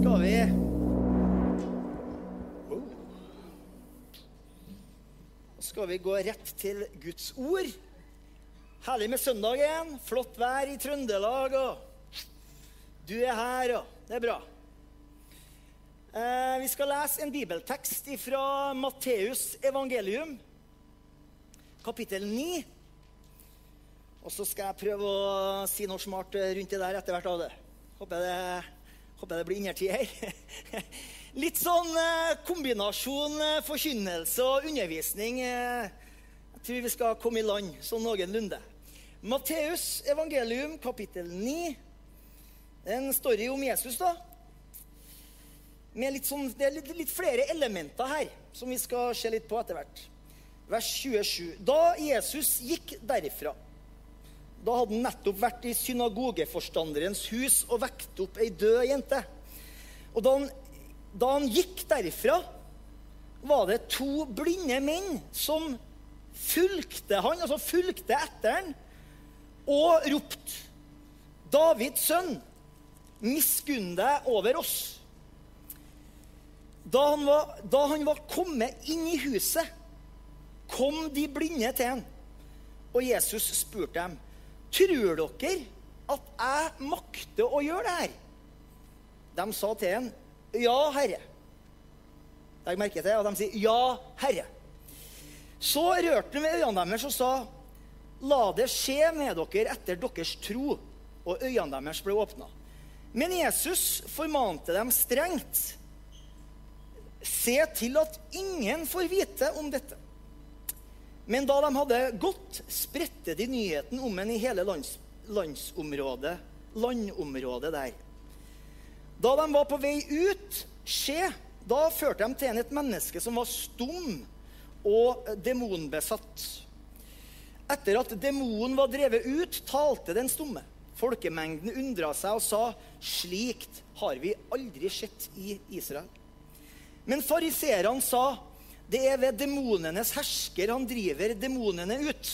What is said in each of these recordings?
skal vi skal vi gå rett til Guds ord. Herlig med søndagen. Flott vær i Trøndelag. og Du er her, og det er bra. Eh, vi skal lese en bibeltekst fra Matteus evangelium, kapittel 9. Og så skal jeg prøve å si noe smart rundt det der etter hvert. av det. Håper det, håper det blir innertid her. Litt sånn eh, kombinasjon eh, forkynnelse og undervisning. Eh, jeg tror vi skal komme i land sånn noenlunde. Matteus evangelium, kapittel 9. Det er en story om Jesus, da. Sånn, det er litt, litt flere elementer her som vi skal se litt på etter hvert. Vers 27. Da Jesus gikk derifra da hadde han nettopp vært i synagogeforstanderens hus og vekt opp ei død jente. Og da han, da han gikk derifra, var det to blinde menn som fulgte han, altså fulgte etter han, og ropte Davids sønn, miskunn deg over oss. Da han, var, da han var kommet inn i huset, kom de blinde til han. Og Jesus spurte dem, tror dere at jeg makter å gjøre det her? De sa til ham, ja, herre. Legg merke til at de sier, ja, herre. Så rørte han ved øynene deres og sa, la det skje med dere etter deres tro. Og øynene deres ble åpna. Men Jesus formante dem strengt. Se til at ingen får vite om dette. Men da de hadde gått, spredte de nyheten om en i hele lands, landsområdet, landområdet der. Da de var på vei ut, skje, da førte de til et menneske som var stum og demonbesatt. Etter at demonen var drevet ut, talte den stumme. Folkemengden undra seg og sa, 'Slikt har vi aldri sett i Israel.' Men fariseerne sa, det er ved demonenes hersker han driver demonene ut.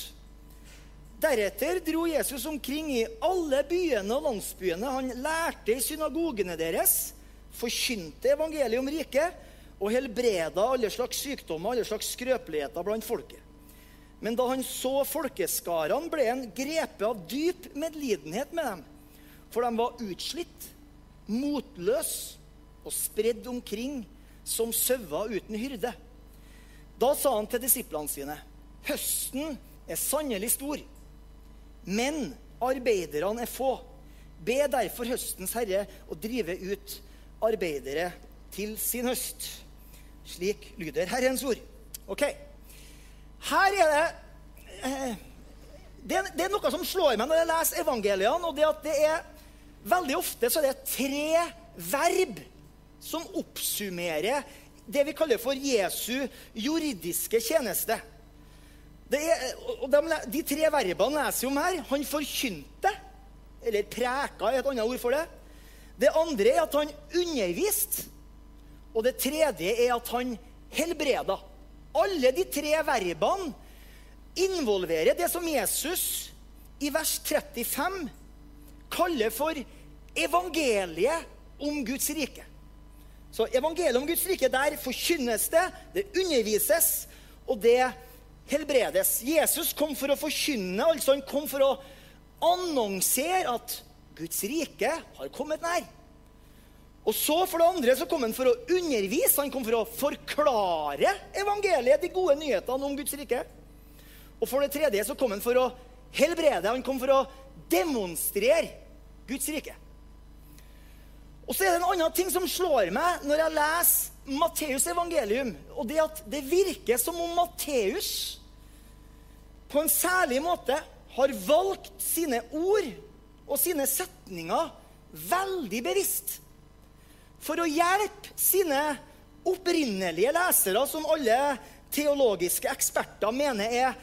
Deretter dro Jesus omkring i alle byene og landsbyene. Han lærte i synagogene deres, forkynte evangeliet om riket og helbreda alle slags sykdommer alle slags skrøpeligheter blant folket. Men da han så folkeskarene, ble han grepet av dyp medlidenhet med dem. For de var utslitt, motløse og spredd omkring som sauer uten hyrde. Da sa han til disiplene sine.: Høsten er sannelig stor, men arbeiderne er få. Be derfor høstens herre å drive ut arbeidere til sin høst. Slik lyder Herrens ord. Ok. Her er det eh, det, det, er noe som slår meg når jeg leser evangeliene, og det at det er veldig ofte så er det tre verb som oppsummerer det vi kaller for Jesu juridiske tjeneste. Er, de, de, tre verbene leser vi om her. Han forkynte, eller preka er et annet ord for det. Det andre er at han underviste. Og det tredje er at han helbreda. Alle de tre verbene involverer det som Jesus i vers 35 kaller for evangeliet om Guds rike. Så evangeliet om Guds rike, der forkynnes det, det undervises, og det helbredes. Jesus kom for å forkynne, altså han kom for å annonsere at Guds rike har kommet nær. Og så for det andre så kom han for å undervise, han kom for å forklare evangeliet, de gode nyhetene om Guds rike. Og for det tredje så kom han for å helbrede, han kom for å demonstrere Guds rike. Og så er det en annen ting som slår meg når jeg leser Matteus' evangelium. Og det at det virker som om Matteus på en særlig måte har valgt sine ord og sine setninger veldig bevisst. For å hjelpe sine opprinnelige lesere, som alle teologiske eksperter mener er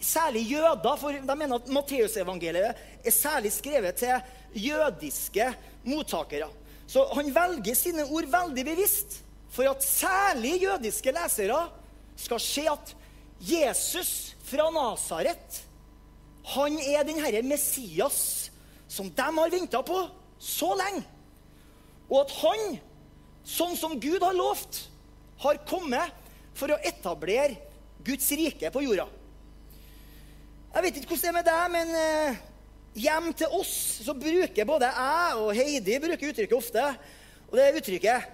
særlig jøder. For de mener at Matteusevangeliet er særlig skrevet til jødiske mottakere. Så han velger sine ord veldig bevisst for at særlig jødiske lesere skal se at Jesus fra Nasaret, han er den herre Messias som de har venta på så lenge. og at han, sånn som Gud har lovt, har kommet for å etablere Guds rike på jorda. Vet ikke hvordan det er med deg, men eh, hjem til oss så bruker både jeg og Heidi bruker uttrykket ofte. Og det uttrykket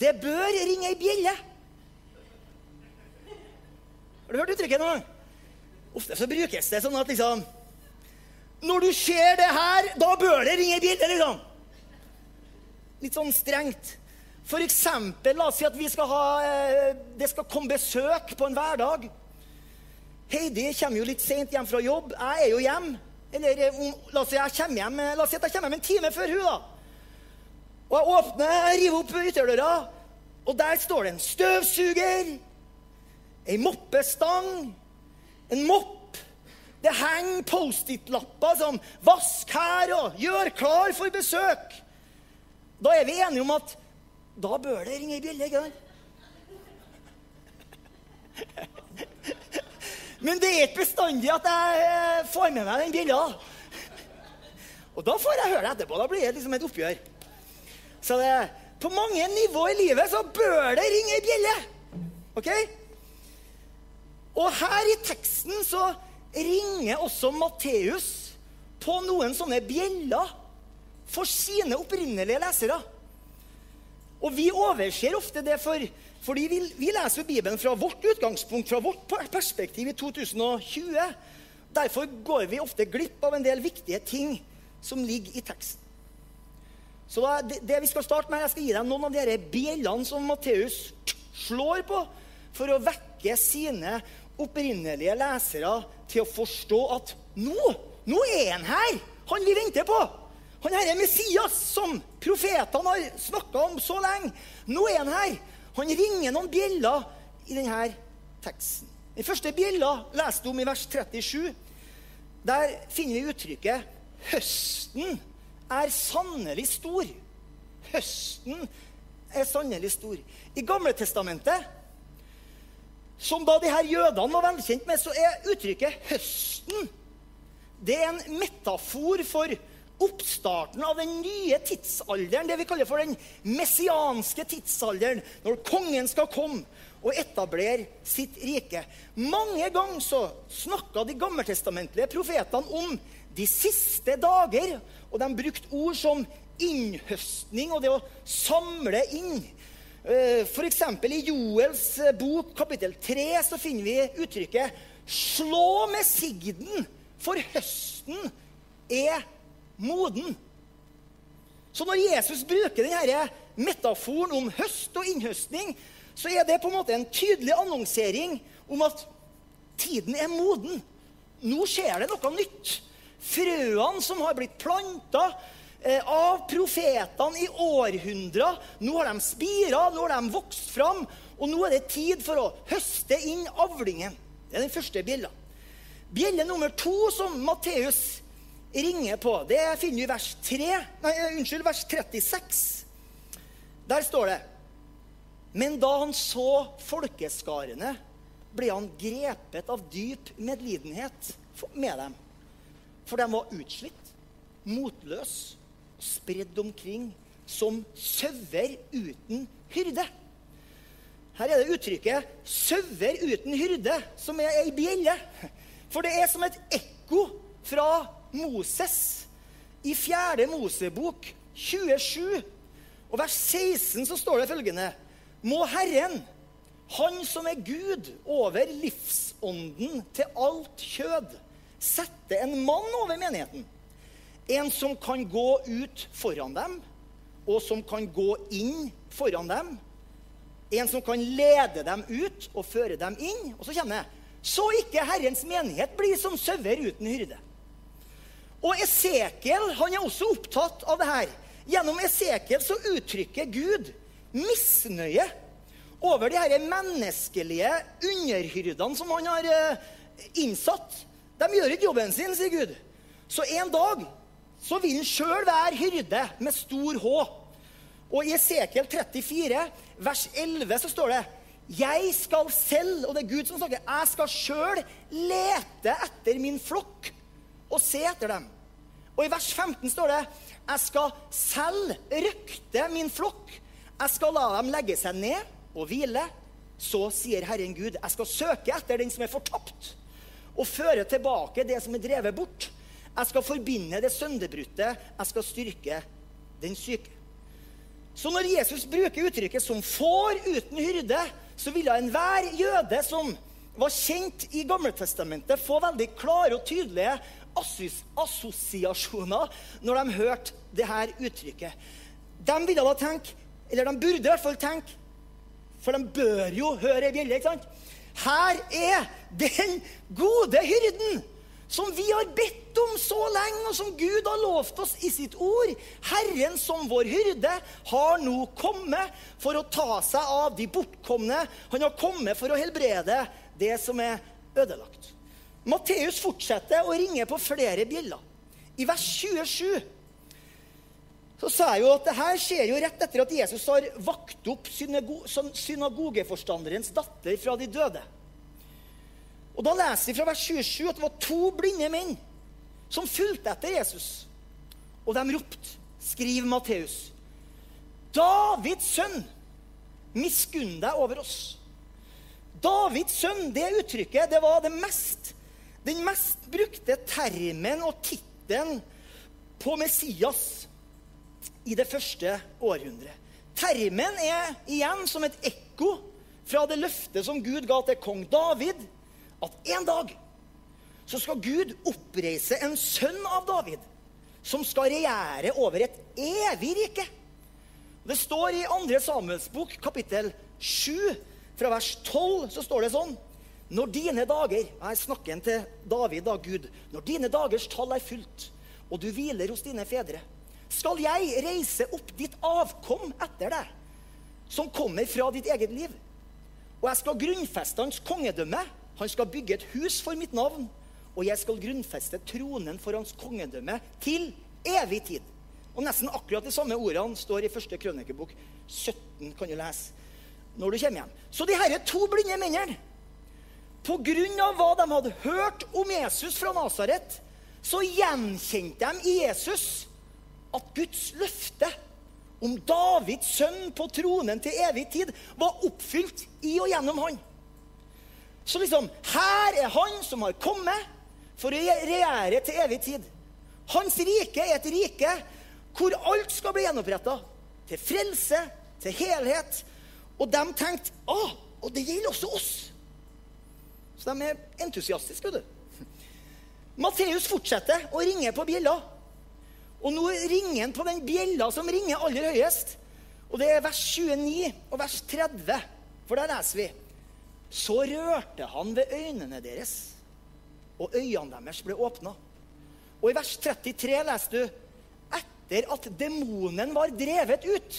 'Det bør ringe ei bjelle'. Har du hørt uttrykket noen gang? Ofte så brukes det sånn at liksom Når du ser det her, da bør det ringe ei bjelle, liksom. Litt sånn strengt. For eksempel, la oss si at vi skal ha, eh, det skal komme besøk på en hverdag. Heidi kommer jo litt seint hjem fra jobb. Jeg er jo hjemme. Eller eh, la oss si jeg hjem, la oss si at jeg kommer hjem en time før hun da. Og jeg åpner, jeg river opp ytterdøra, og der står det en støvsuger, ei moppestang, en mopp. Det henger Post-It-lapper som 'Vask her' og 'Gjør klar for besøk'. Da er vi enige om at da bør det ringe ei bjelle. ikke sant? Men det er ikke bestandig at jeg eh, får med meg den bjella. Og da får jeg høre det etterpå. Da blir det liksom et oppgjør. Så det, på mange nivåer i livet så bør det ringe ei bjelle. Ok? Og her i teksten så ringer også Matteus på noen sånne bjeller for sine opprinnelige lesere. Og vi overser ofte det, for, fordi vi, vi leser Bibelen fra vårt utgangspunkt, fra vårt perspektiv i 2020. Derfor går vi ofte glipp av en del viktige ting som ligger i teksten. Så det, det, vi skal starte med, Jeg skal gi deg noen av de bjellene som Matteus slår på for å vekke sine opprinnelige lesere til å forstå at nå, nå er han her! Han vi venter på! Han her er Messias, som profetene har snakka om så lenge. Nå er han her. Han ringer noen bjeller i denne teksten. Den første bjella leste om i vers 37. Der finner vi uttrykket 'Høsten er sannelig stor'. Høsten er sannelig stor. I Gamle Testamentet, som da de her jødene var velkjent med, så er uttrykket 'høsten' det er en metafor for oppstarten av den nye tidsalderen, det vi kaller for den messianske tidsalderen, når kongen skal komme og etablere sitt rike. Mange ganger så snakka de gammeltestamentlige profetene om de siste dager, og de brukte ord som innhøstning og det å samle inn. Eh, F.eks. i Joels bok kapittel 3 så finner vi uttrykket 'slå med sigden', for høsten er moden. Så når Jesus bruker denne metaforen om høst og innhøstning, så er det på en måte en tydelig annonsering om at tiden er moden. Nå skjer det noe nytt. Frøene som har blitt planta eh, av profetene i århundrer, nå har de spira, nå har de vokst fram, og nå er det tid for å høste inn avlingen. Det er den første bjella. Bjelle nummer to som Matteus ringer på, det finner vi i vers 3, nei, unnskyld, vers 36. Der står det Men da han så folkeskarene, ble han grepet av dyp medlidenhet med dem. For de var utslitt, motløse spredd omkring som sauer uten hyrde. Her er det uttrykket 'sauer uten hyrde', som er ei bjelle. For det er som et ekko fra Moses i 4. Mosebok 27 og vers 16 så står det følgende Må Herren, Han som er Gud over livsånden til alt kjød, sette en mann over menigheten. En som kan gå ut foran dem, og som kan gå inn foran dem. En som kan lede dem ut og føre dem inn. Og så kommer det Så ikke Herrens menighet blir som sauer uten hyrde. Og Esekiel han er også opptatt av det her. Gjennom Esekiel så uttrykker Gud misnøye over de her menneskelige underhyrdene som han har eh, innsatt. De gjør ikke jobben sin, sier Gud. Så en dag så vil han sjøl være hyrde med stor H. Og i Esekiel 34, vers 11, så står det Jeg skal selv, og det er Gud som snakker, jeg skal sjøl lete etter min flokk og se etter dem. Og i vers 15 står det Jeg skal selv røkte min flokk. Jeg skal la dem legge seg ned og hvile. Så sier Herren Gud, jeg skal søke etter den som er fortapt, og føre tilbake det som er drevet bort. Jeg skal forbinde det sønderbrutte. Jeg skal styrke den syke. Så når Jesus bruker uttrykket 'som får uten hyrde', så ville enhver jøde som var kjent i Gammeltestamentet, få veldig klare og tydelige assosiasjoner når de hørte dette uttrykket. De ville da tenke, eller de burde i hvert fall tenke, for de bør jo høre ei bjelle, ikke sant? Her er den gode hyrden som vi har bedt om så lenge, og som Gud har lovt oss i sitt ord. Herren som vår hyrde har nå kommet for å ta seg av de bortkomne. Han har kommet for å helbrede det som er ødelagt. Matteus fortsetter å ringe på flere bjeller. I vers 27 så sa jeg jo at det her skjer jo rett etter at Jesus har vakt opp synago synagogeforstanderens datter fra de døde. Og Da leser vi fra vers 27 at det var to blinde menn som fulgte etter Jesus. Og de ropte, skriver Matteus, Davids sønn, miskunn deg over oss. Davids sønn, det uttrykket, det var det mest, den mest brukte termen og tittelen på Messias i det første århundret. Termen er igjen som et ekko fra det løftet som Gud ga til kong David at en dag så skal Gud oppreise en sønn av David som skal regjere over et evig rike. Det står i 2. Samuels bok, kapittel 7, fra vers 12, så står det sånn Når dine dager Jeg snakker til David, da, Gud. Når dine dagers tall er fullt, og du hviler hos dine fedre, skal jeg reise opp ditt avkom etter deg, som kommer fra ditt eget liv. Og jeg skal grunnfeste hans kongedømme han skal bygge et hus for mitt navn, og jeg skal grunnfeste tronen for hans kongedømme til evig tid. Og Nesten akkurat de samme ordene står i første krønikebok 17. kan du lese når du kommer hjem. Så de disse to blinde mennene, av hva de hadde hørt om Jesus fra Nasaret, så gjenkjente de i Jesus at Guds løfte om Davids sønn på tronen til evig tid var oppfylt i og gjennom han. Så liksom Her er han som har kommet for å regjere til evig tid. Hans rike er et rike hvor alt skal bli gjenoppretta. Til frelse, til helhet. Og de tenkte Å, og det gjelder også oss. Så de er entusiastiske, vet du. Matteus fortsetter å ringe på bjella. Og nå ringer han på den bjella som ringer aller høyest. Og det er vers 29 og vers 30. For der leser vi så rørte han ved øynene deres, og øynene deres ble åpna. Og i vers 33 leser du etter at demonen var drevet ut,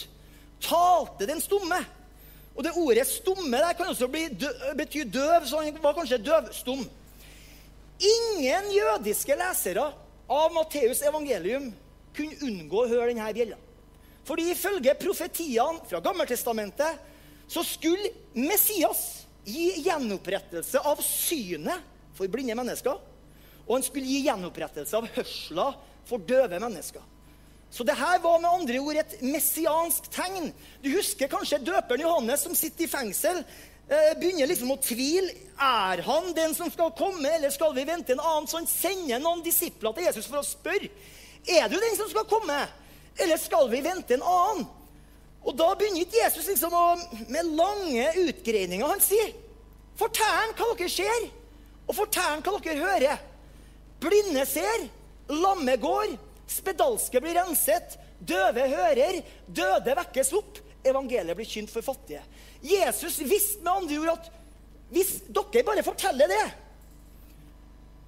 talte den stumme. Og det ordet 'stumme' der kan også dø, bety døv, så han var kanskje døvstum. Ingen jødiske lesere av Matteus' evangelium kunne unngå å høre denne bjella. Fordi ifølge profetiene fra Gammeltestamentet så skulle Messias gi gjenopprettelse av synet for blinde mennesker. Og han skulle gi gjenopprettelse av hørsla for døve mennesker. Så det her var med andre ord et messiansk tegn. Du husker kanskje døperen Johannes som sitter i fengsel. Eh, begynner liksom å tvile. Er han den som skal komme, eller skal vi vente en annen? Så han sender noen disipler til Jesus for å spørre. Er du den som skal komme, eller skal vi vente en annen? Og da begynner ikke Jesus liksom å, med lange utgreininger. Han sier, 'Fortell hva dere ser, og fortell hva dere hører.' Blinde ser, lamme går, spedalske blir renset, døve hører, døde vekkes opp, evangeliet blir kynt for fattige. Jesus visste med andre ord at hvis dere bare forteller det,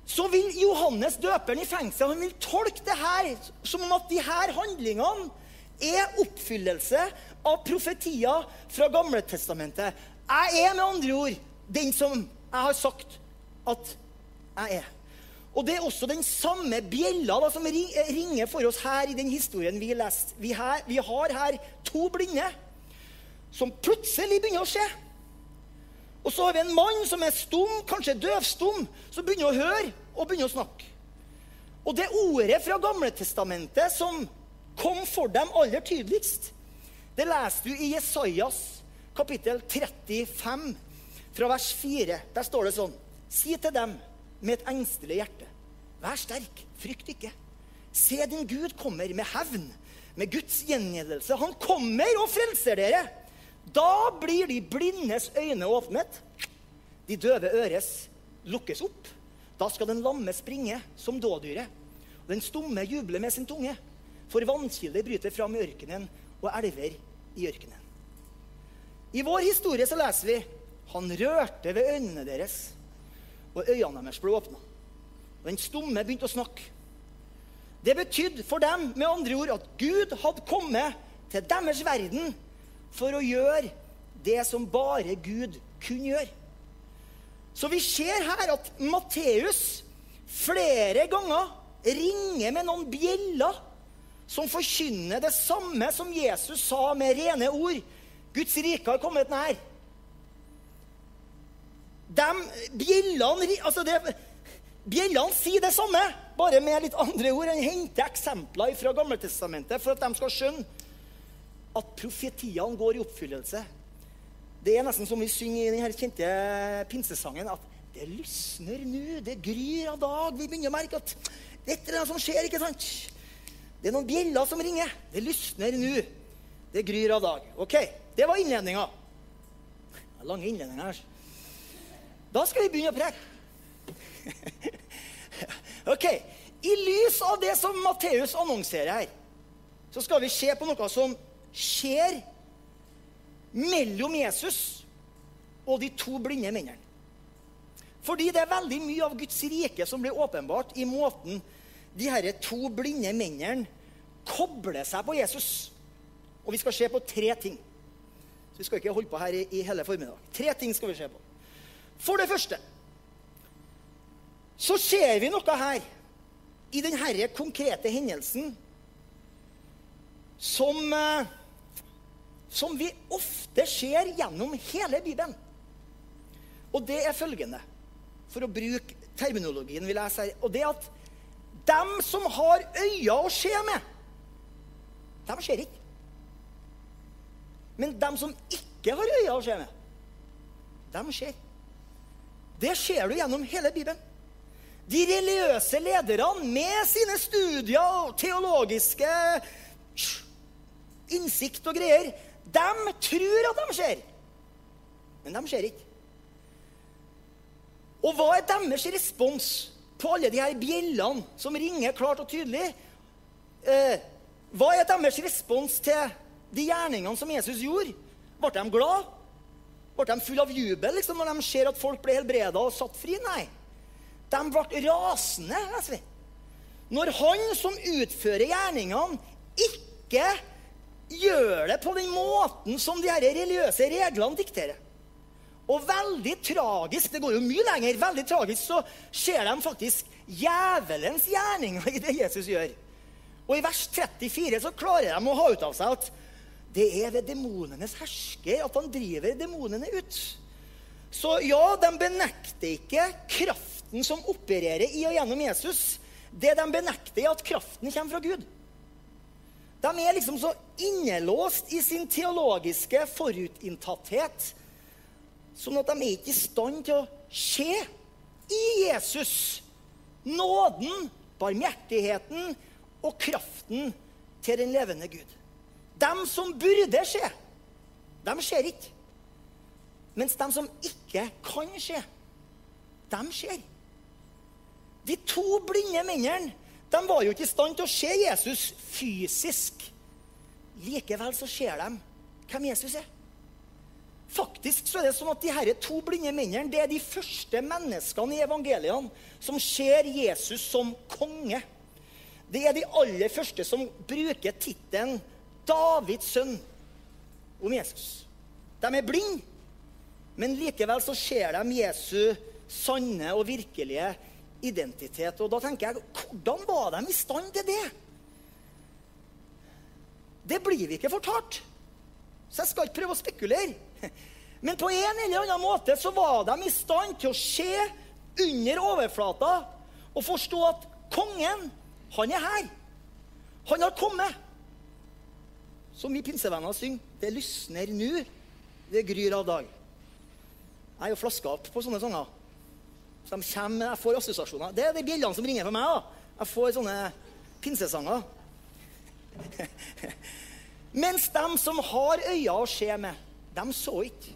så vil Johannes døperen i fengsel han vil tolke det her som om at de her handlingene er oppfyllelse av profetier fra Gamle Testamentet. Jeg er med andre ord den som jeg har sagt at jeg er. Og det er også den samme bjella da, som ringer for oss her i den historien vi har lest. Vi, vi har her to blinde som plutselig begynner å se. Og så har vi en mann som er stum, kanskje døvstum, som begynner å høre og begynner å snakke. Og det ordet fra Gamletestamentet som kom for dem aller tydeligst, Det leser du i Jesajas kapittel 35, fra vers 4. Der står det sånn Si til dem med et engstelig hjerte. Vær sterk, frykt ikke. Se, din Gud kommer med hevn, med Guds gjengjeldelse. Han kommer og frelser dere. Da blir de blindes øyne åpnet, de døve øres lukkes opp. Da skal den lamme springe som dådyret, og den stumme juble med sin tunge. For vannkilder bryter fram i ørkenen, og elver i ørkenen. I vår historie så leser vi han rørte ved øynene deres, og øynene deres ble åpna. Og den stumme begynte å snakke. Det betydde for dem med andre ord at Gud hadde kommet til deres verden for å gjøre det som bare Gud kunne gjøre. Så vi ser her at Matteus flere ganger ringer med noen bjeller som forkynner det samme som Jesus sa med rene ord. Guds rike har kommet nær. De bjellene altså det, Bjellene sier det samme, bare med litt andre ord. Han henter eksempler fra Gammeltestamentet for at de skal skjønne at profetiene går i oppfyllelse. Det er nesten som vi synger i den kjente pinsesangen, at det lysner nå, det gryr av dag. Vi begynner å merke at dette er det som skjer, ikke sant? Det er noen bjeller som ringer. Det lysner nå. Det gryr av dag. Ok, det var innledninga. Lange innledninger. Da skal vi begynne å preke. ok. I lys av det som Matteus annonserer her, så skal vi se på noe som skjer mellom Jesus og de to blinde mennene. Fordi det er veldig mye av Guds rike som blir åpenbart i måten de her to blinde mennene kobler seg på Jesus. Og vi skal se på tre ting. Så Vi skal ikke holde på her i, i hele formiddag. Tre ting skal vi se på. For det første så ser vi noe her i denne konkrete hendelsen som, eh, som vi ofte ser gjennom hele Bibelen. Og det er følgende, for å bruke terminologien vi leser her, og det er at dem som har øyne å se med, de ser ikke. Men dem som ikke har øyne å se med, de ser. Det ser du gjennom hele Bibelen. De religiøse lederne med sine studier og teologiske innsikt og greier, de tror at de ser. Men de ser ikke. Og hva er deres respons på alle de her bjellene som ringer klart og tydelig? Eh, hva er deres respons til de gjerningene som Jesus gjorde? Ble de glad? Ble de fulle av jubel liksom, når de ser at folk ble helbreda og satt fri? Nei. De ble rasende. leser vi. Når han som utfører gjerningene, ikke gjør det på den måten som de her religiøse reglene dikterer. Og veldig tragisk det går jo mye lenger, veldig tragisk så ser de faktisk djevelens gjerninger i det Jesus gjør. Og i vers 34 så klarer de å ha ut av seg at det er ved demonenes hersker at han driver demonene ut. Så ja, de benekter ikke kraft kraften som opererer i og gjennom Jesus, det de benekter, er at kraften kommer fra Gud. De er liksom så innelåst i sin teologiske forutinntatthet sånn at de er ikke i stand til å se i Jesus nåden, barmhjertigheten og kraften til den levende Gud. De som burde se, de ser ikke. Mens de som ikke kan se, de ser. De to blinde mennene de var jo ikke i stand til å se Jesus fysisk. Likevel så ser de hvem Jesus er. Faktisk så er det sånn at de her to blinde mennene det er de første menneskene i evangeliene som ser Jesus som konge. Det er de aller første som bruker tittelen Davids sønn om Jesus. De er blinde, men likevel så ser de Jesu sanne og virkelige identitet. Og da tenker jeg, hvordan var de i stand til det? Det blir vi ikke fortalt. Så jeg skal ikke prøve å spekulere. Men på en eller annen måte så var de i stand til å se under overflata og forstå at kongen, han er her. Han har kommet. som vi pinsevenner synger, det lysner nu, det gryr av dag. Jeg er jo flaska opp på sånne sanger. Så de kommer, Jeg får assosiasjoner. Det er de bjellene som ringer for meg. da. Jeg får sånne pinsesanger. Mens de som har øyne å se med, de så ikke.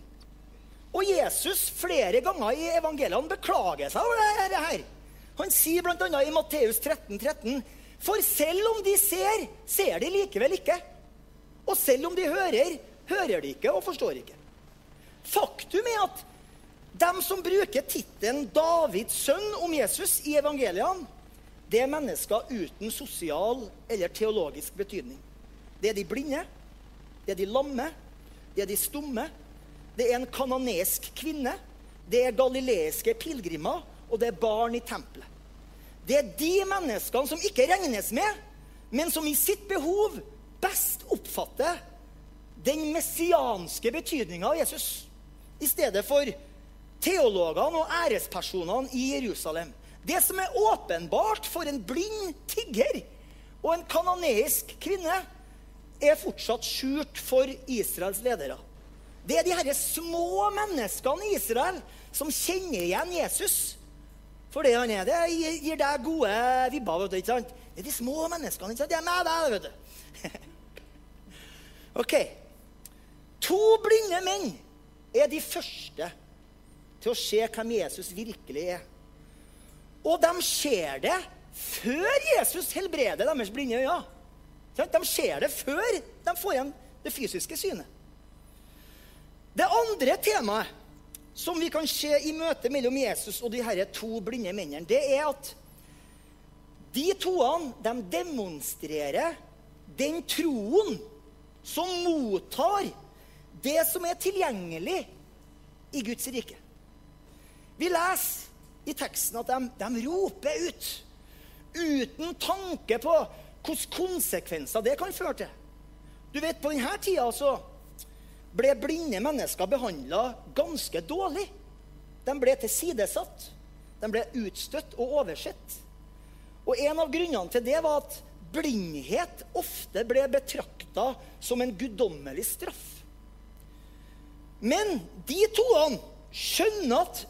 Og Jesus flere ganger i evangeliene beklager seg over dette. her. Han sier bl.a. i Matteus 13, 13, For selv om de ser, ser de likevel ikke. Og selv om de hører, hører de ikke og forstår ikke. Faktum er at de som bruker tittelen Davids sønn om Jesus i evangeliene, det er mennesker uten sosial eller teologisk betydning. Det er de blinde, det er de lamme, det er de stumme, det er en kanonesk kvinne, det er galileiske pilegrimer, og det er barn i tempelet. Det er de menneskene som ikke regnes med, men som i sitt behov best oppfatter den messianske betydninga av Jesus, i stedet for teologene og ærespersonene i Jerusalem. Det som er åpenbart for en blind tigger og en kanoneisk kvinne, er fortsatt skjult for Israels ledere. Det er de herre små menneskene i Israel som kjenner igjen Jesus for det han er. Det gir deg gode vibber. vet du, ikke sant? Det er de små menneskene. ikke sant? Det er med deg, vet du. ok. To blinde menn er de første til å se hvem Jesus virkelig er. Og de ser det før Jesus helbreder deres blinde øyne. De ser det før de får igjen det fysiske synet. Det andre temaet som vi kan se i møtet mellom Jesus og de her to blinde mennene, det er at de toene de demonstrerer den troen som mottar det som er tilgjengelig i Guds rike. Vi leser i teksten at de, de roper ut uten tanke på hvilke konsekvenser det kan føre til. Du vet, På denne tida så ble blinde mennesker behandla ganske dårlig. De ble tilsidesatt. De ble utstøtt og oversett. Og en av grunnene til det var at blindhet ofte ble betrakta som en guddommelig straff. Men de toene skjønner at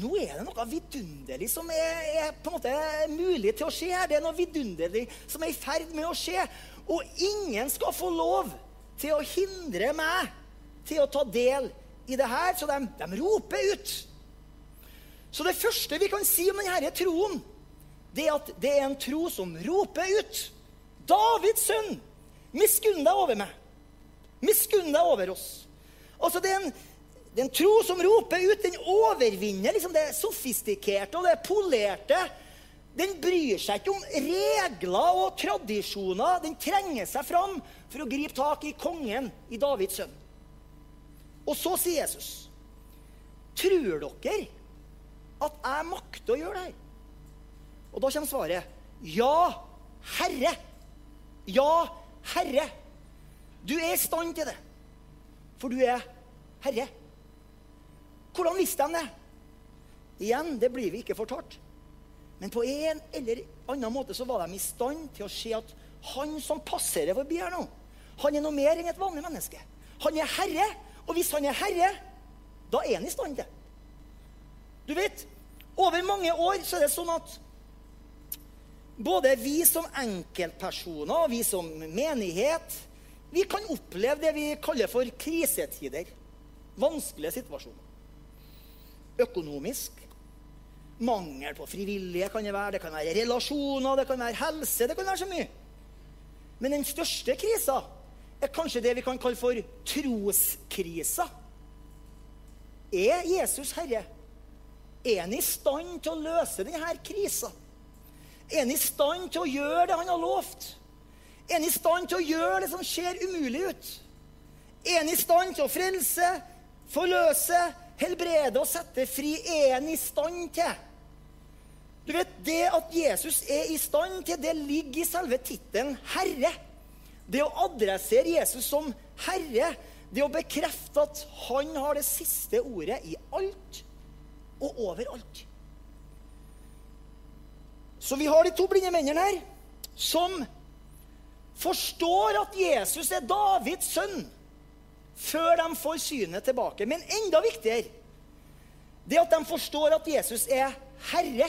nå er det noe vidunderlig som er, er, på en måte mulig til å skje her. Det er noe vidunderlig som er i ferd med å skje. Og ingen skal få lov til å hindre meg til å ta del i det her. Så de, de roper ut. Så det første vi kan si om denne troen, det er at det er en tro som roper ut. Davids sønn, miskunn deg over meg. Miskunn deg over oss. Altså, det er, en, det er en tro som roper ut. Den overvinner liksom det sofistikerte og det polerte. Den bryr seg ikke om regler og tradisjoner. Den trenger seg fram for å gripe tak i kongen i Davids sønn. Og så sier Jesus, 'Tror dere at jeg makter å gjøre det? Og da kommer svaret, 'Ja, Herre'. Ja, Herre. Du er i stand til det, for du er Herre. Hvordan visste de det? Igjen, det blir vi ikke fortalt. Men på en eller annen måte så var de i stand til å se at han som passerer forbi her nå, han er noe mer enn et vanlig menneske. Han er herre, og hvis han er herre, da er han i stand til Du vet, over mange år så er det sånn at både vi som enkeltpersoner og vi som menighet vi kan oppleve det vi kaller for krisetider. Vanskelige situasjoner. Økonomisk. Mangel på frivillige kan det være. Det kan være relasjoner, det kan være helse. Det kan være så mye. Men den største krisa er kanskje det vi kan kalle for troskrisa. Er Jesus herre? Er han i stand til å løse denne krisa? Er han i stand til å gjøre det han har lovt? Er han i stand til å gjøre det som ser umulig ut? Er han i stand til å frelse, forløse, helbrede og sette fri? Er han i stand til? Du vet, Det at Jesus er i stand til, det ligger i selve tittelen Herre. Det å adressere Jesus som Herre, det å bekrefte at han har det siste ordet i alt og overalt. Så vi har de to blinde mennene her som forstår at Jesus er Davids sønn, før de får synet tilbake. Men enda viktigere det at de forstår at Jesus er Herre,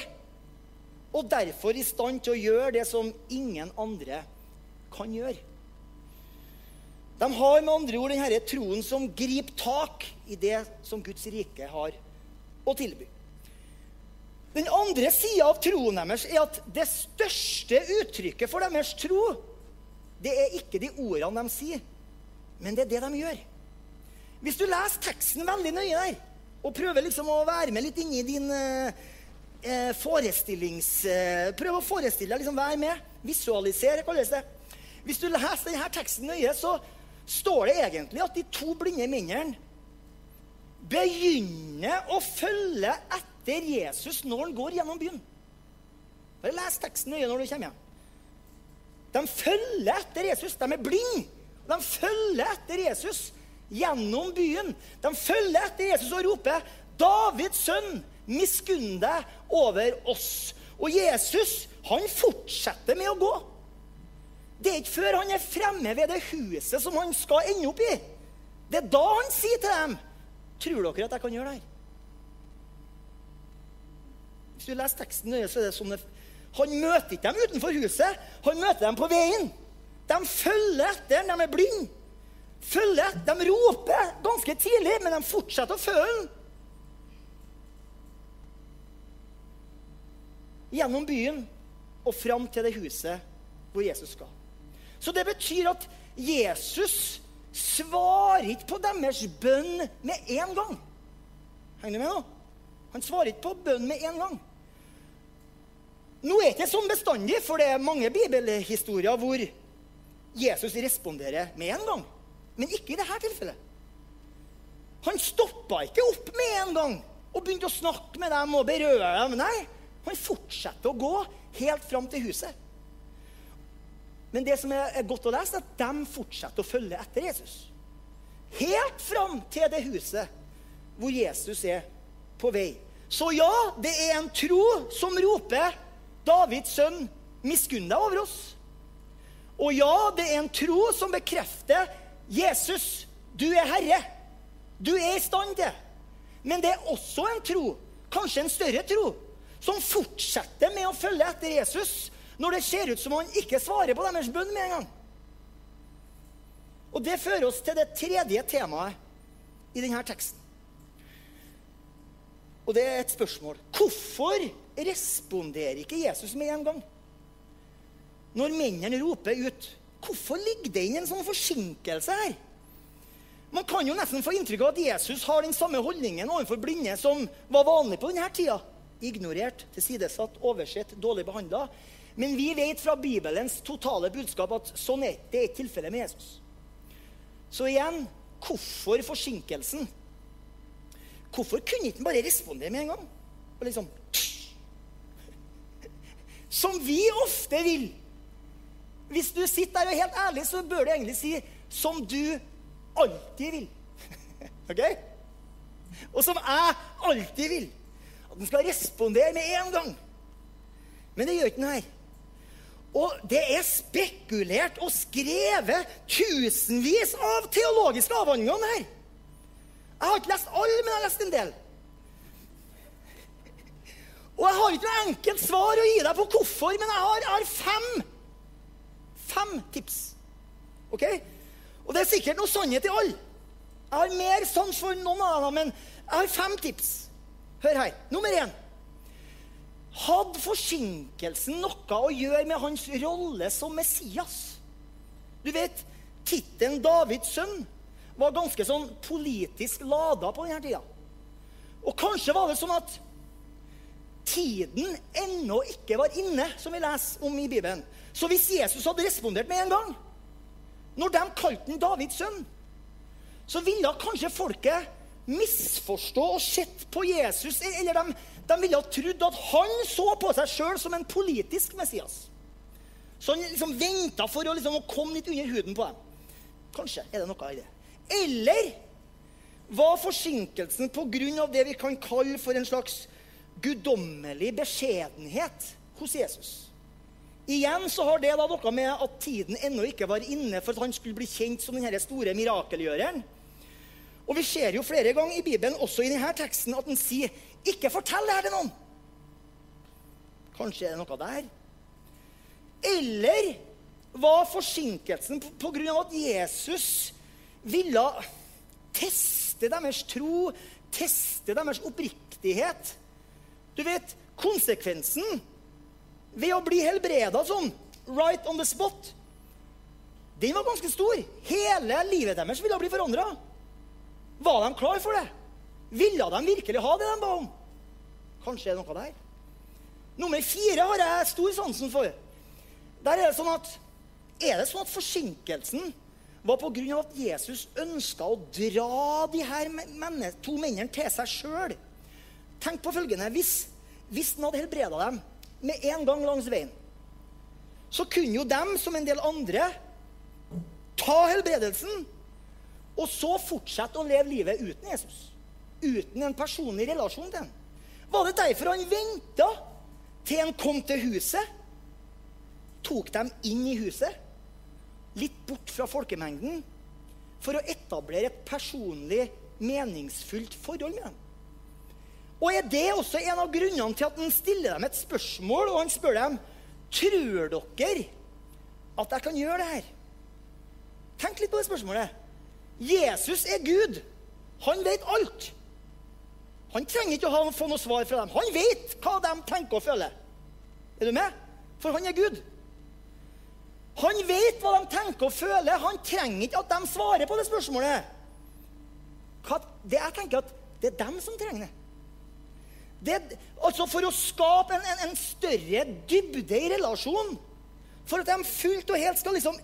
og derfor i stand til å gjøre det som ingen andre kan gjøre. De har med andre ord denne troen som griper tak i det som Guds rike har å tilby. Den andre sida av troen deres er at det største uttrykket for deres tro, det er ikke de ordene de sier, men det er det de gjør. Hvis du leser teksten veldig nøye der, og prøver liksom å være med litt inni din eh, eh forestillings... Eh, prøv å forestille deg, liksom være med. Visualisere, kalles det. Hvis du leser denne teksten nøye, så står det egentlig at de to blinde mennene begynner å følge etter Jesus når han går gjennom byen. Bare les teksten nøye når du kommer hjem. De følger etter Jesus. De er blinde. De følger etter Jesus gjennom byen. De følger etter Jesus og roper, 'Davids sønn, miskunn deg over oss.' Og Jesus han fortsetter med å gå. Det er ikke før han er fremme ved det huset som han skal ende opp i. Det er da han sier til dem, 'Tror dere at jeg kan gjøre det her?' Hvis du leser teksten nøye, så er det sånn at han møter ikke dem utenfor huset. Han møter dem på veien. De følger etter. De er blinde følger. De roper ganske tidlig, men de fortsetter å føle. Gjennom byen og fram til det huset hvor Jesus skal. Så det betyr at Jesus svarer ikke på deres bønn med en gang. Henger du med nå? Han svarer ikke på bønn med en gang. Nå er det ikke sånn bestandig, for det er mange bibelhistorier hvor Jesus responderer med en gang. Men ikke i dette tilfellet. Han stoppa ikke opp med en gang og begynte å snakke med dem og berøre dem. Nei, han fortsetter å gå helt fram til huset. Men det som er godt å lese, er at de fortsetter å følge etter Jesus. Helt fram til det huset hvor Jesus er på vei. Så ja, det er en tro som roper 'Davids sønn, miskunn deg over oss'. Og ja, det er en tro som bekrefter Jesus, du er Herre. Du er i stand til. Men det er også en tro, kanskje en større tro, som fortsetter med å følge etter Jesus når det ser ut som han ikke svarer på deres bønn med en gang. Og Det fører oss til det tredje temaet i denne teksten. Og det er et spørsmål. Hvorfor responderer ikke Jesus med en gang? Når mennene roper ut Hvorfor ligger det inn en sånn forsinkelse her? Man kan jo nesten få inntrykk av at Jesus har den samme holdningen overfor blinde som var vanlig på denne tida. Ignorert, tilsidesatt, oversett, dårlig behandla. Men vi vet fra Bibelens totale budskap at sånn er det ikke tilfellet med Jesus. Så igjen hvorfor forsinkelsen? Hvorfor kunne ikke han bare respondere med en gang? Og liksom Som vi ofte vil. Hvis du sitter der og er helt ærlig, så bør du egentlig si 'som du alltid vil'. ok? Og som jeg alltid vil. At den skal respondere med en gang. Men det gjør ikke den her. Og det er spekulert og skrevet tusenvis av teologiske avhandlinger om her. Jeg har ikke lest alle, men jeg har lest en del. Og jeg har ikke noe enkelt svar å gi deg på hvorfor, men jeg har, jeg har fem fem tips. Ok? Og det er sikkert noe sannhet i alle. Jeg har mer sans for noen av dem, men jeg har fem tips. Hør her. Nummer én. Hadde forsinkelsen noe å gjøre med hans rolle som Messias? Du vet, tittelen Davids sønn var ganske sånn politisk lada på denne tida. Og kanskje var det sånn at tiden ennå ikke var inne, som vi leser om i Bibelen. Så hvis Jesus hadde respondert med en gang, når de kalte han Davids sønn, så ville kanskje folket misforstå og sett på Jesus Eller de, de ville ha trodd at han så på seg sjøl som en politisk Messias. Så han liksom venta for å, liksom, å komme litt under huden på dem. Kanskje er det noe i det. Eller var forsinkelsen pga. det vi kan kalle for en slags guddommelig beskjedenhet hos Jesus? Igjen så har det da noe med at tiden ennå ikke var inne for at han skulle bli kjent som denne store mirakelgjøreren. Og vi ser jo flere ganger i Bibelen, også i denne teksten, at han sier 'ikke fortell det til noen'. Kanskje er det noe der? Eller var forsinkelsen pga. at Jesus ville teste deres tro, teste deres oppriktighet? Du vet, konsekvensen ved å bli helbreda sånn, right on the spot, den var ganske stor. Hele livet deres ville bli forandra. Var de klar for det? Ville de virkelig ha det de ba om? Kanskje er det noe der. Nummer fire har jeg stor sansen for. Der er det sånn at Er det sånn at forsinkelsen var pga. at Jesus ønska å dra de her menne, to mennene til seg sjøl? Tenk på følgende. Hvis, hvis han hadde helbreda dem med en gang langs veien, så kunne jo dem, som en del andre, ta helbredelsen og så fortsette å leve livet uten Jesus. Uten en personlig relasjon til ham. Var det derfor han venta til han kom til huset? tok dem inn i huset, litt bort fra folkemengden, for å etablere et personlig, meningsfullt forhold med dem. Og er det også en av grunnene til at han stiller dem et spørsmål, og han spør dem tror dere at jeg kan gjøre det her? Tenk litt på det spørsmålet. Jesus er Gud. Han vet alt. Han trenger ikke å få noe svar fra dem. Han vet hva de tenker og føler. Er du med? For han er Gud. Han vet hva de tenker og føler. Han trenger ikke at de svarer på det spørsmålet. Det jeg tenker at det er dem som trenger det. Det altså For å skape en, en, en, større dybde i relasjonen, for at de fullt og helt skal liksom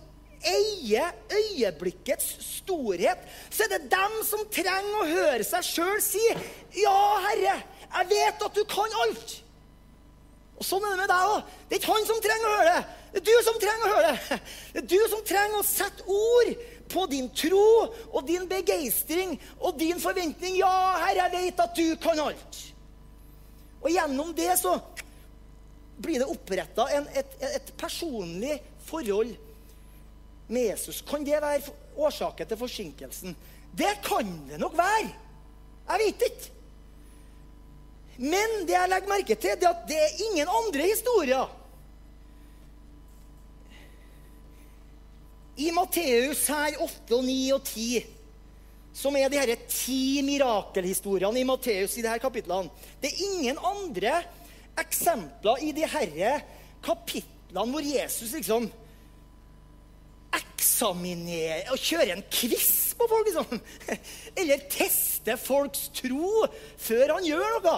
eie øyeblikkets storhet, så er det dem som trenger å høre seg sjøl si 'Ja, Herre, jeg vet at du kan alt'. Og Sånn er det med deg òg. Det er ikke han som trenger å høre det. Det er du som trenger å høre det. Det er du som trenger å sette ord på din tro og din begeistring og din forventning. Ja, Herre, jeg vet at du kan alt. Og gjennom det så blir det oppretta et, et, personlig forhold med Jesus. Kan det være årsaken til forsinkelsen? Det kan det nok være. Jeg vet ikke. Men det jeg legger merke til, er at det er ingen andre historier I Matteus her 8 og 9 og 10, som er de her ti mirakelhistoriene i Matteus i disse kapitlene Det er ingen andre eksempler i de her kapitlene hvor Jesus liksom eksaminerer og kjører en quiz på folk, liksom. Eller tester folks tro før han gjør noe.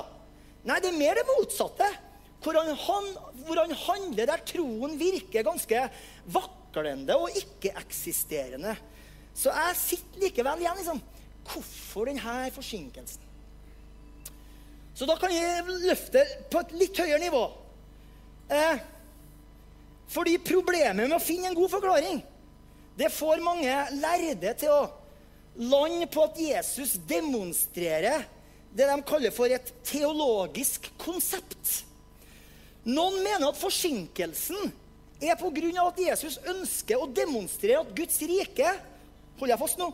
Nei, det er mer det motsatte. Hvor han, hvor han handler der troen virker ganske vaklende og ikke-eksisterende. Så jeg sitter likevel igjen liksom Hvorfor denne forsinkelsen? Så da kan jeg løfte på et litt høyere nivå. Eh, fordi problemet med å finne en god forklaring, det får mange lærde til å lande på at Jesus demonstrerer det de kaller for et teologisk konsept. Noen mener at forsinkelsen er pga. at Jesus ønsker å demonstrere at Guds rike Hold jeg fast nå?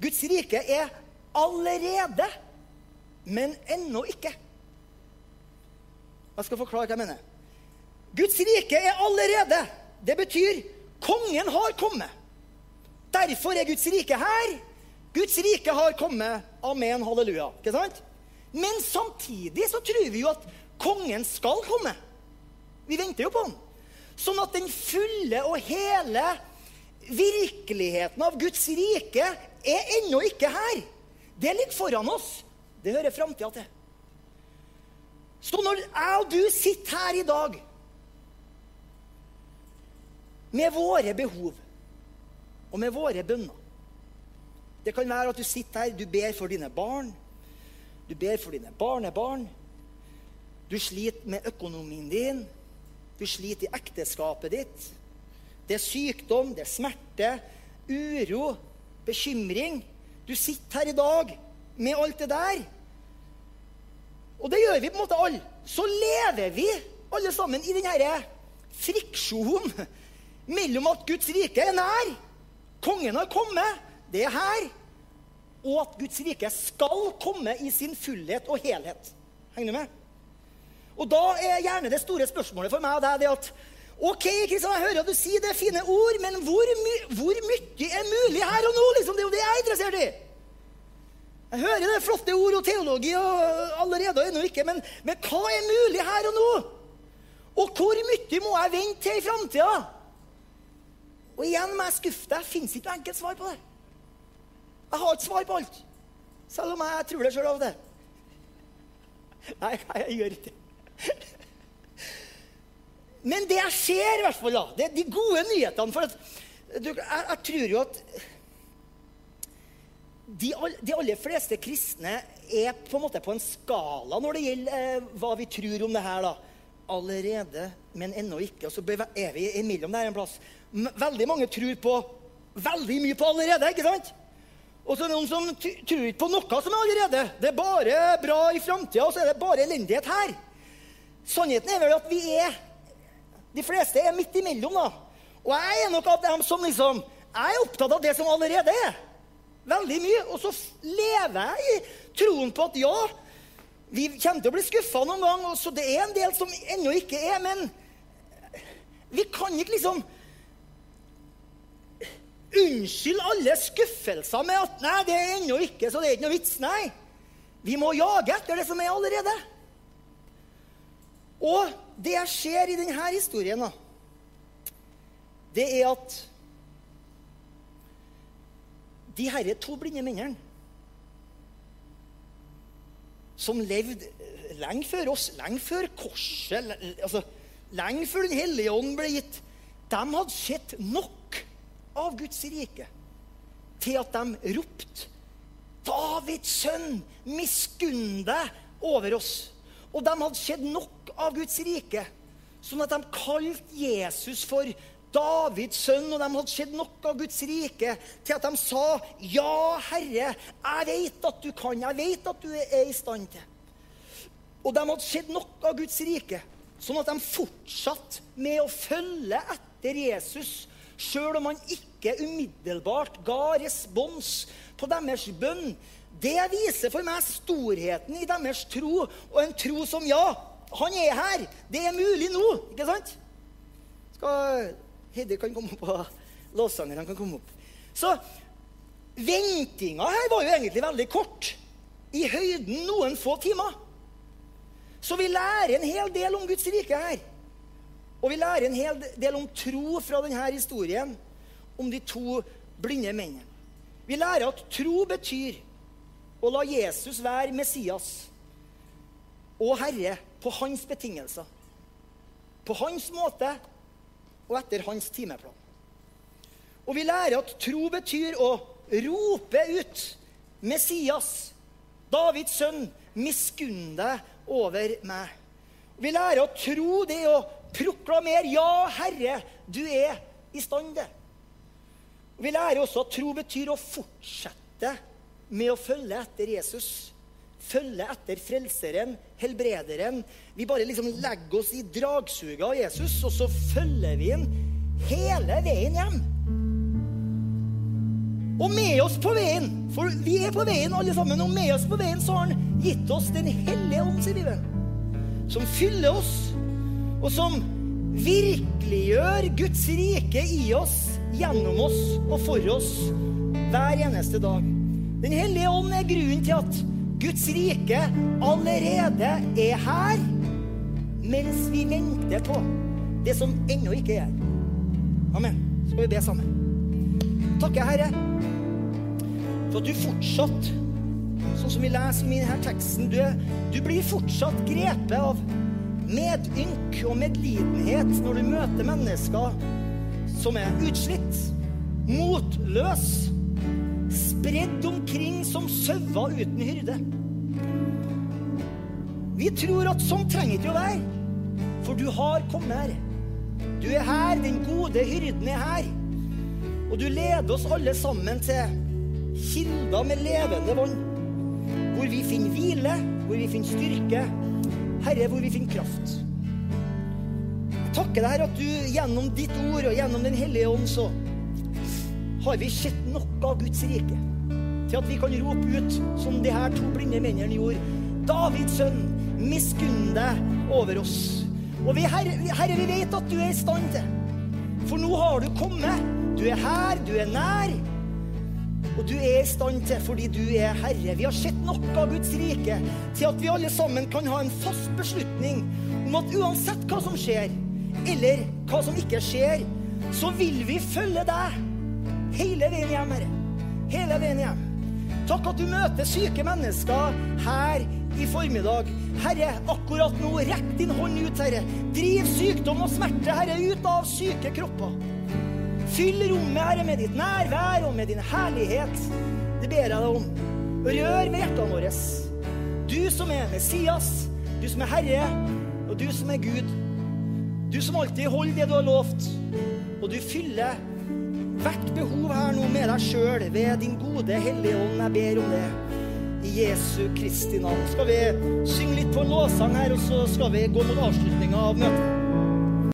Guds rike er allerede, men ennå ikke. Jeg skal forklare hva jeg mener. Guds rike er allerede. Det betyr kongen har kommet. Derfor er Guds rike her. Guds rike har kommet. Amen, halleluja. Ikke sant? Men samtidig så tror vi jo at kongen skal komme. Vi venter jo på han. Sånn at den fulle og hele virkeligheten av Guds rike er ennå ikke her. Det ligger foran oss. Det hører framtida til. Så når jeg og du sitter her i dag med våre behov og med våre bønner det kan være at du sitter her, du ber for dine barn. Du ber for dine barnebarn. Du sliter med økonomien din. Du sliter i ekteskapet ditt. Det er sykdom, det er smerte, uro, bekymring. Du sitter her i dag med alt det der. Og det gjør vi på en måte alle. Så lever vi alle sammen i denne friksjonen mellom at Guds rike er nær, kongen har kommet, det er her, og at Guds rike skal komme i sin fullhet og helhet. Henger du med? Og da er gjerne det store spørsmålet for meg og deg det at OK, Kristian, jeg hører at du sier det fine ord, men hvor, my hvor mye er mulig her og nå? Liksom, det er jo det jeg er interessert i. Jeg hører det flotte ord og teologi og allerede og ennå ikke, men, men hva er mulig her og nå? Og hvor mye må jeg vente til i framtida? Og igjen må jeg skuffe deg. Fins ikke noe enkelt svar på det. Jeg har ikke svar på alt. Selv om jeg tror det sjøl av til. Nei, jeg gjør ikke det. Men det jeg ser, i hvert fall, da, det er de gode nyhetene For at, du, jeg, jeg, tror jo at de, de, aller fleste kristne er på en måte på en skala når det gjelder eh, hva vi tror om det her. da. Allerede, men ennå ikke. Og så er vi imellom der en plass. Veldig mange tror på veldig mye på allerede. ikke sant? Og så er det noen som tror ikke på noe som er allerede. Det er bare bra i framtida, og så er det bare elendighet her. Sannheten er vel at vi er De fleste er midt imellom, da. Og jeg er nok av dem som liksom Jeg er opptatt av det som allerede er. Veldig mye. Og så lever jeg i troen på at ja, vi kommer til å bli skuffa noen gang, så det er en del som ennå ikke er. Men vi kan ikke liksom Unnskyld alle skuffelser med at 'nei, det er ennå ikke, så det er ikke noe vits'. Nei. Vi må jage etter det som er allerede. Og det jeg ser i denne historien, det er at de herre to blinde mennene som levde lenge før oss, lenge før korset, altså, lenge før Den hellige ånd ble gitt, de hadde sett nok av Guds rike til at de ropte Davids sønn, miskunn deg over oss. Og de hadde sett nok av Guds rike, sånn at de kalte Jesus for Davids sønn, og de hadde sett nok av Guds rike til at de sa, 'Ja, Herre, jeg vet at du kan. Jeg vet at du er i stand til.' Og de hadde sett nok av Guds rike, sånn at de fortsatte med å følge etter Jesus sjøl om han ikke umiddelbart ga respons på deres bønn. Det viser for meg storheten i deres tro, og en tro som ja, han er her. Det er mulig nå. Ikke sant? Skal Heidi kan komme opp, og låtsangerne kan komme opp. Så ventinga her var jo egentlig veldig kort. I høyden noen få timer. Så vi lærer en hel del om Guds rike her. Og vi lærer en hel del om tro fra denne historien om de to blinde mennene. Vi lærer at tro betyr å la Jesus være Messias og Herre på hans betingelser. På hans måte og etter hans timeplan. Og vi lærer at tro betyr å rope ut Messias, Davids sønn, miskunn deg over meg. Vi lærer at tro det er å proklamere 'Ja, Herre, du er i stand til'. Vi lærer også at tro betyr å fortsette med å følge etter Jesus. Følge etter Frelseren, Helbrederen. Vi bare liksom legger oss i dragsuget av Jesus, og så følger vi ham hele veien hjem. Og med oss på veien, for vi er på veien alle sammen, og med oss på veien så har han gitt oss Den hellige ånd, sier Bibelen. Som fyller oss og som virkeliggjør Guds rike i oss, gjennom oss og for oss hver eneste dag. Den hellige ånd er grunnen til at Guds rike allerede er her, mens vi venter på det som ennå ikke er. Amen. Skal vi be sammen? Takker, Herre, for at du fortsatt, sånn som vi leser i denne teksten, du, du blir fortsatt grepet av medynk og medlidenhet når du møter mennesker som er utslitt, motløs, spredd omkring som sauer uten hyrde. Vi tror at sånn trenger ikke å være, for du har kommet her. Du er her, den gode hyrden er her. Og du leder oss alle sammen til kilder med levende vann, hvor vi finner hvile, hvor vi finner styrke Herre, hvor vi finner kraft. takker deg, Herre, at du gjennom ditt ord og gjennom Den hellige ånd så har vi sett noe av Guds rike. Til at vi kan rope ut, som de her to blinde mennene gjorde, Davids sønn, miskunn deg over oss. Og vi, herre, herre, vi vet at du er i stand til. For nå har du kommet. Du er her, du er nær. Og du er i stand til fordi du er Herre. Vi har sett noe av Guds rike til at vi alle sammen kan ha en fast beslutning om at uansett hva som skjer, eller hva som ikke skjer, så vil vi følge deg hele veien hjem, Herre. Hele veien hjem. Takk at du møter syke mennesker her i formiddag. Herre, akkurat nå, rekk din hånd ut, Herre. Driv sykdom og smerte, Herre, ut av syke kropper. Fyll rommet, Herre, med ditt nærvær og med din herlighet. Det ber jeg deg om. Rør med hjertene våre. Du som er Messias, du som er Herre, og du som er Gud. Du som alltid holder det du har lovt. Og du fyller hvert behov her nå med deg sjøl ved din gode Hellige Ånd. Jeg ber om det. I Jesu Kristi navn. Skal vi synge litt på en her, og så skal vi gå mot avslutninga av møtet.